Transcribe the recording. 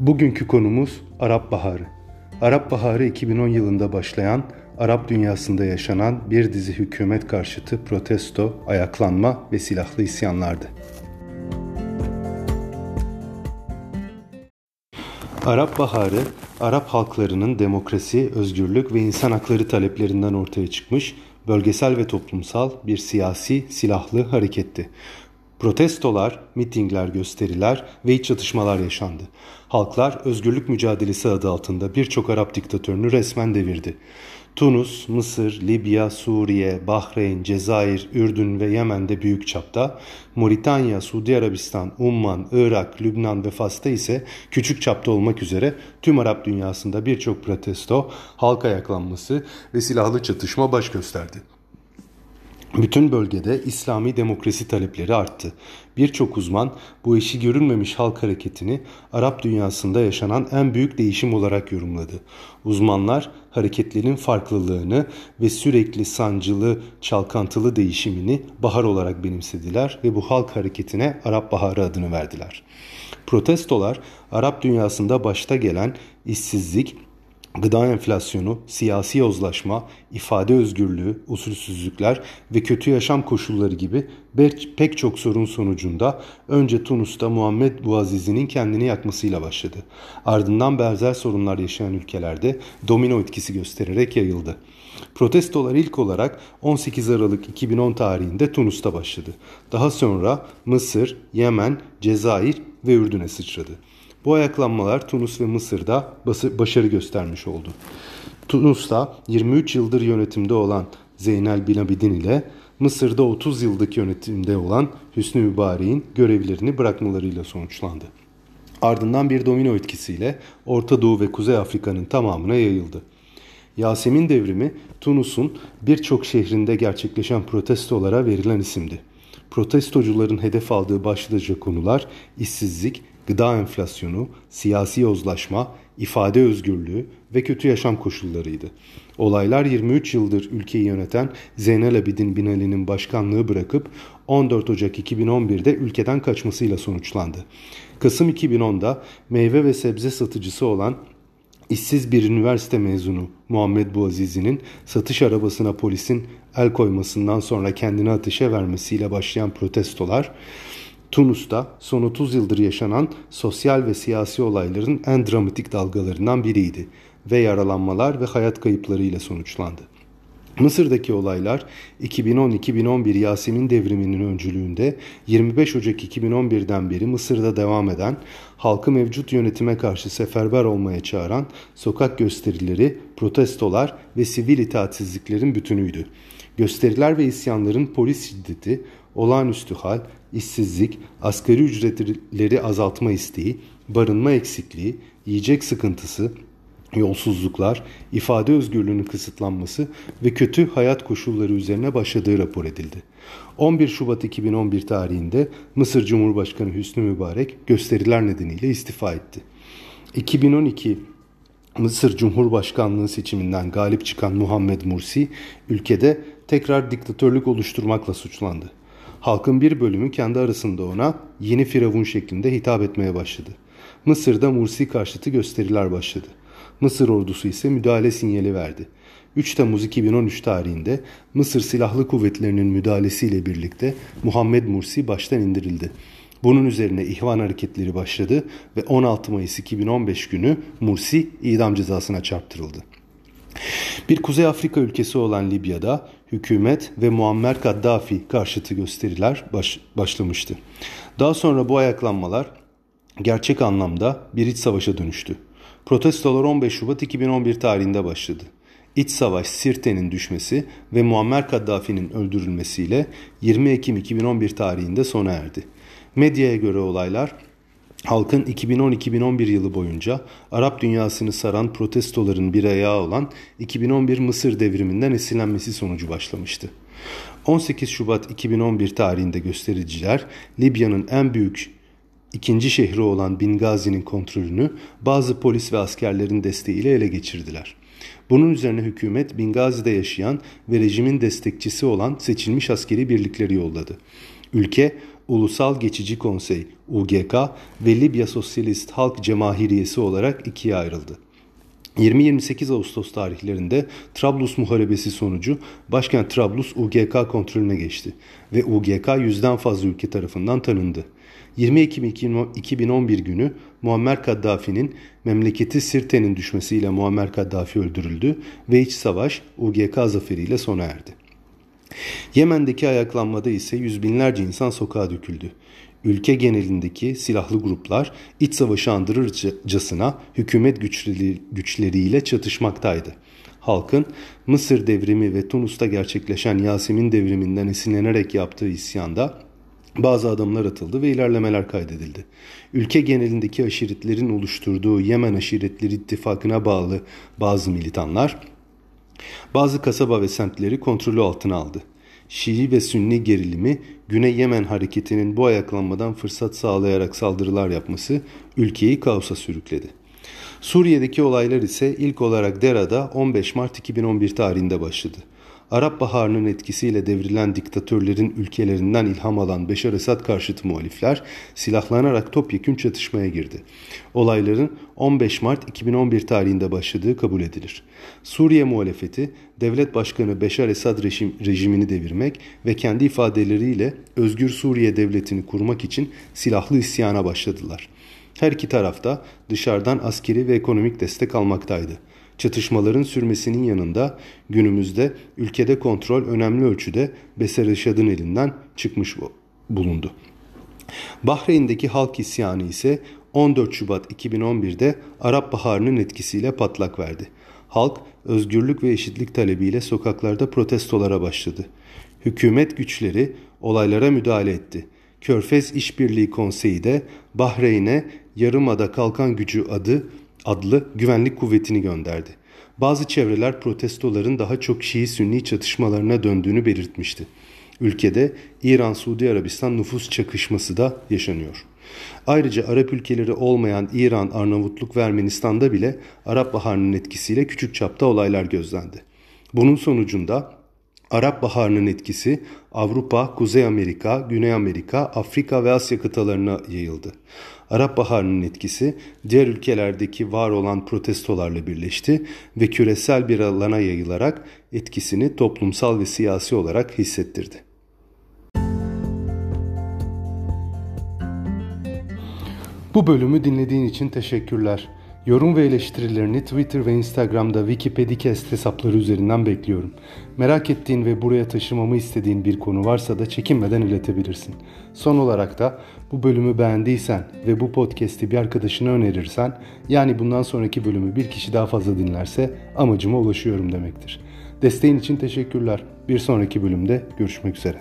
Bugünkü konumuz Arap Baharı. Arap Baharı 2010 yılında başlayan, Arap dünyasında yaşanan bir dizi hükümet karşıtı protesto, ayaklanma ve silahlı isyanlardı. Arap Baharı, Arap halklarının demokrasi, özgürlük ve insan hakları taleplerinden ortaya çıkmış bölgesel ve toplumsal bir siyasi silahlı hareketti. Protestolar, mitingler, gösteriler ve iç çatışmalar yaşandı. Halklar özgürlük mücadelesi adı altında birçok Arap diktatörünü resmen devirdi. Tunus, Mısır, Libya, Suriye, Bahreyn, Cezayir, Ürdün ve Yemen'de büyük çapta, Moritanya, Suudi Arabistan, Umman, Irak, Lübnan ve Fas'ta ise küçük çapta olmak üzere tüm Arap dünyasında birçok protesto, halk ayaklanması ve silahlı çatışma baş gösterdi. Bütün bölgede İslami demokrasi talepleri arttı. Birçok uzman bu eşi görünmemiş halk hareketini Arap dünyasında yaşanan en büyük değişim olarak yorumladı. Uzmanlar hareketlerin farklılığını ve sürekli sancılı, çalkantılı değişimini bahar olarak benimsediler ve bu halk hareketine Arap Baharı adını verdiler. Protestolar Arap dünyasında başta gelen işsizlik, gıda enflasyonu, siyasi yozlaşma, ifade özgürlüğü, usulsüzlükler ve kötü yaşam koşulları gibi pek çok sorun sonucunda önce Tunus'ta Muhammed Bouazizi'nin kendini yakmasıyla başladı. Ardından benzer sorunlar yaşayan ülkelerde domino etkisi göstererek yayıldı. Protestolar ilk olarak 18 Aralık 2010 tarihinde Tunus'ta başladı. Daha sonra Mısır, Yemen, Cezayir ve Ürdün'e sıçradı. Bu ayaklanmalar Tunus ve Mısır'da başarı göstermiş oldu. Tunus'ta 23 yıldır yönetimde olan Zeynel Bin Abidin ile Mısır'da 30 yıllık yönetimde olan Hüsnü Mübarek'in görevlerini bırakmalarıyla sonuçlandı. Ardından bir domino etkisiyle Orta Doğu ve Kuzey Afrika'nın tamamına yayıldı. Yasemin devrimi Tunus'un birçok şehrinde gerçekleşen protestolara verilen isimdi. Protestocuların hedef aldığı başlıca konular işsizlik, gıda enflasyonu, siyasi yozlaşma, ifade özgürlüğü ve kötü yaşam koşullarıydı. Olaylar 23 yıldır ülkeyi yöneten Zeynel Abidin Bin Ali'nin başkanlığı bırakıp 14 Ocak 2011'de ülkeden kaçmasıyla sonuçlandı. Kasım 2010'da meyve ve sebze satıcısı olan işsiz bir üniversite mezunu Muhammed Bouazizi'nin satış arabasına polisin el koymasından sonra kendini ateşe vermesiyle başlayan protestolar Tunus'ta son 30 yıldır yaşanan sosyal ve siyasi olayların en dramatik dalgalarından biriydi ve yaralanmalar ve hayat kayıplarıyla sonuçlandı. Mısır'daki olaylar 2010-2011 Yasemin devriminin öncülüğünde 25 Ocak 2011'den beri Mısır'da devam eden, halkı mevcut yönetime karşı seferber olmaya çağıran sokak gösterileri, protestolar ve sivil itaatsizliklerin bütünüydü. Gösteriler ve isyanların polis şiddeti, olağanüstü hal, işsizlik, asgari ücretleri azaltma isteği, barınma eksikliği, yiyecek sıkıntısı, yolsuzluklar, ifade özgürlüğünün kısıtlanması ve kötü hayat koşulları üzerine başladığı rapor edildi. 11 Şubat 2011 tarihinde Mısır Cumhurbaşkanı Hüsnü Mübarek gösteriler nedeniyle istifa etti. 2012 Mısır Cumhurbaşkanlığı seçiminden galip çıkan Muhammed Mursi ülkede tekrar diktatörlük oluşturmakla suçlandı. Halkın bir bölümü kendi arasında ona yeni firavun şeklinde hitap etmeye başladı. Mısır'da Mursi karşıtı gösteriler başladı. Mısır ordusu ise müdahale sinyali verdi. 3 Temmuz 2013 tarihinde Mısır Silahlı Kuvvetleri'nin müdahalesiyle birlikte Muhammed Mursi baştan indirildi. Bunun üzerine ihvan hareketleri başladı ve 16 Mayıs 2015 günü Mursi idam cezasına çarptırıldı. Bir Kuzey Afrika ülkesi olan Libya'da hükümet ve Muammer Kaddafi karşıtı gösteriler baş, başlamıştı. Daha sonra bu ayaklanmalar gerçek anlamda bir iç savaşa dönüştü. Protestolar 15 Şubat 2011 tarihinde başladı. İç savaş Sirte'nin düşmesi ve Muammer Kaddafi'nin öldürülmesiyle 20 Ekim 2011 tarihinde sona erdi. Medyaya göre olaylar halkın 2010-2011 yılı boyunca Arap dünyasını saran protestoların bir ayağı olan 2011 Mısır devriminden esinlenmesi sonucu başlamıştı. 18 Şubat 2011 tarihinde göstericiler Libya'nın en büyük ikinci şehri olan Bingazi'nin kontrolünü bazı polis ve askerlerin desteğiyle ele geçirdiler. Bunun üzerine hükümet Bingazi'de yaşayan ve rejimin destekçisi olan seçilmiş askeri birlikleri yolladı. Ülke Ulusal Geçici Konsey UGK ve Libya Sosyalist Halk Cemahiriyesi olarak ikiye ayrıldı. 20-28 Ağustos tarihlerinde Trablus Muharebesi sonucu başkent Trablus UGK kontrolüne geçti ve UGK yüzden fazla ülke tarafından tanındı. 20 Ekim 2011 günü Muammer Kaddafi'nin memleketi Sirte'nin düşmesiyle Muammer Kaddafi öldürüldü ve iç savaş UGK zaferiyle sona erdi. Yemen'deki ayaklanmada ise yüz binlerce insan sokağa döküldü. Ülke genelindeki silahlı gruplar iç savaşı andırırcasına hükümet güçleri, güçleriyle çatışmaktaydı. Halkın Mısır devrimi ve Tunus'ta gerçekleşen Yasemin devriminden esinlenerek yaptığı isyanda bazı adımlar atıldı ve ilerlemeler kaydedildi. Ülke genelindeki aşiretlerin oluşturduğu Yemen Aşiretleri İttifakı'na bağlı bazı militanlar bazı kasaba ve semtleri kontrolü altına aldı. Şii ve Sünni gerilimi Güney Yemen hareketinin bu ayaklanmadan fırsat sağlayarak saldırılar yapması ülkeyi kaosa sürükledi. Suriye'deki olaylar ise ilk olarak Dera'da 15 Mart 2011 tarihinde başladı. Arap Baharı'nın etkisiyle devrilen diktatörlerin ülkelerinden ilham alan Beşar Esad karşıtı muhalifler silahlanarak topyekün çatışmaya girdi. Olayların 15 Mart 2011 tarihinde başladığı kabul edilir. Suriye muhalefeti devlet başkanı Beşar Esad rejim, rejimini devirmek ve kendi ifadeleriyle Özgür Suriye devletini kurmak için silahlı isyana başladılar. Her iki tarafta dışarıdan askeri ve ekonomik destek almaktaydı. Çatışmaların sürmesinin yanında günümüzde ülkede kontrol önemli ölçüde Beser Eşad'ın elinden çıkmış bulundu. Bahreyn'deki halk isyanı ise 14 Şubat 2011'de Arap Baharı'nın etkisiyle patlak verdi. Halk özgürlük ve eşitlik talebiyle sokaklarda protestolara başladı. Hükümet güçleri olaylara müdahale etti. Körfez İşbirliği Konseyi de Bahreyn'e Yarımada Kalkan Gücü adı adlı güvenlik kuvvetini gönderdi. Bazı çevreler protestoların daha çok Şii-Sünni çatışmalarına döndüğünü belirtmişti. Ülkede İran-Suudi Arabistan nüfus çakışması da yaşanıyor. Ayrıca Arap ülkeleri olmayan İran, Arnavutluk ve Ermenistan'da bile Arap Baharı'nın etkisiyle küçük çapta olaylar gözlendi. Bunun sonucunda Arap Baharı'nın etkisi Avrupa, Kuzey Amerika, Güney Amerika, Afrika ve Asya kıtalarına yayıldı. Arap Baharı'nın etkisi diğer ülkelerdeki var olan protestolarla birleşti ve küresel bir alana yayılarak etkisini toplumsal ve siyasi olarak hissettirdi. Bu bölümü dinlediğin için teşekkürler. Yorum ve eleştirilerini Twitter ve Instagram'da Wikipedicast hesapları üzerinden bekliyorum. Merak ettiğin ve buraya taşımamı istediğin bir konu varsa da çekinmeden iletebilirsin. Son olarak da bu bölümü beğendiysen ve bu podcast'i bir arkadaşına önerirsen, yani bundan sonraki bölümü bir kişi daha fazla dinlerse amacıma ulaşıyorum demektir. Desteğin için teşekkürler. Bir sonraki bölümde görüşmek üzere.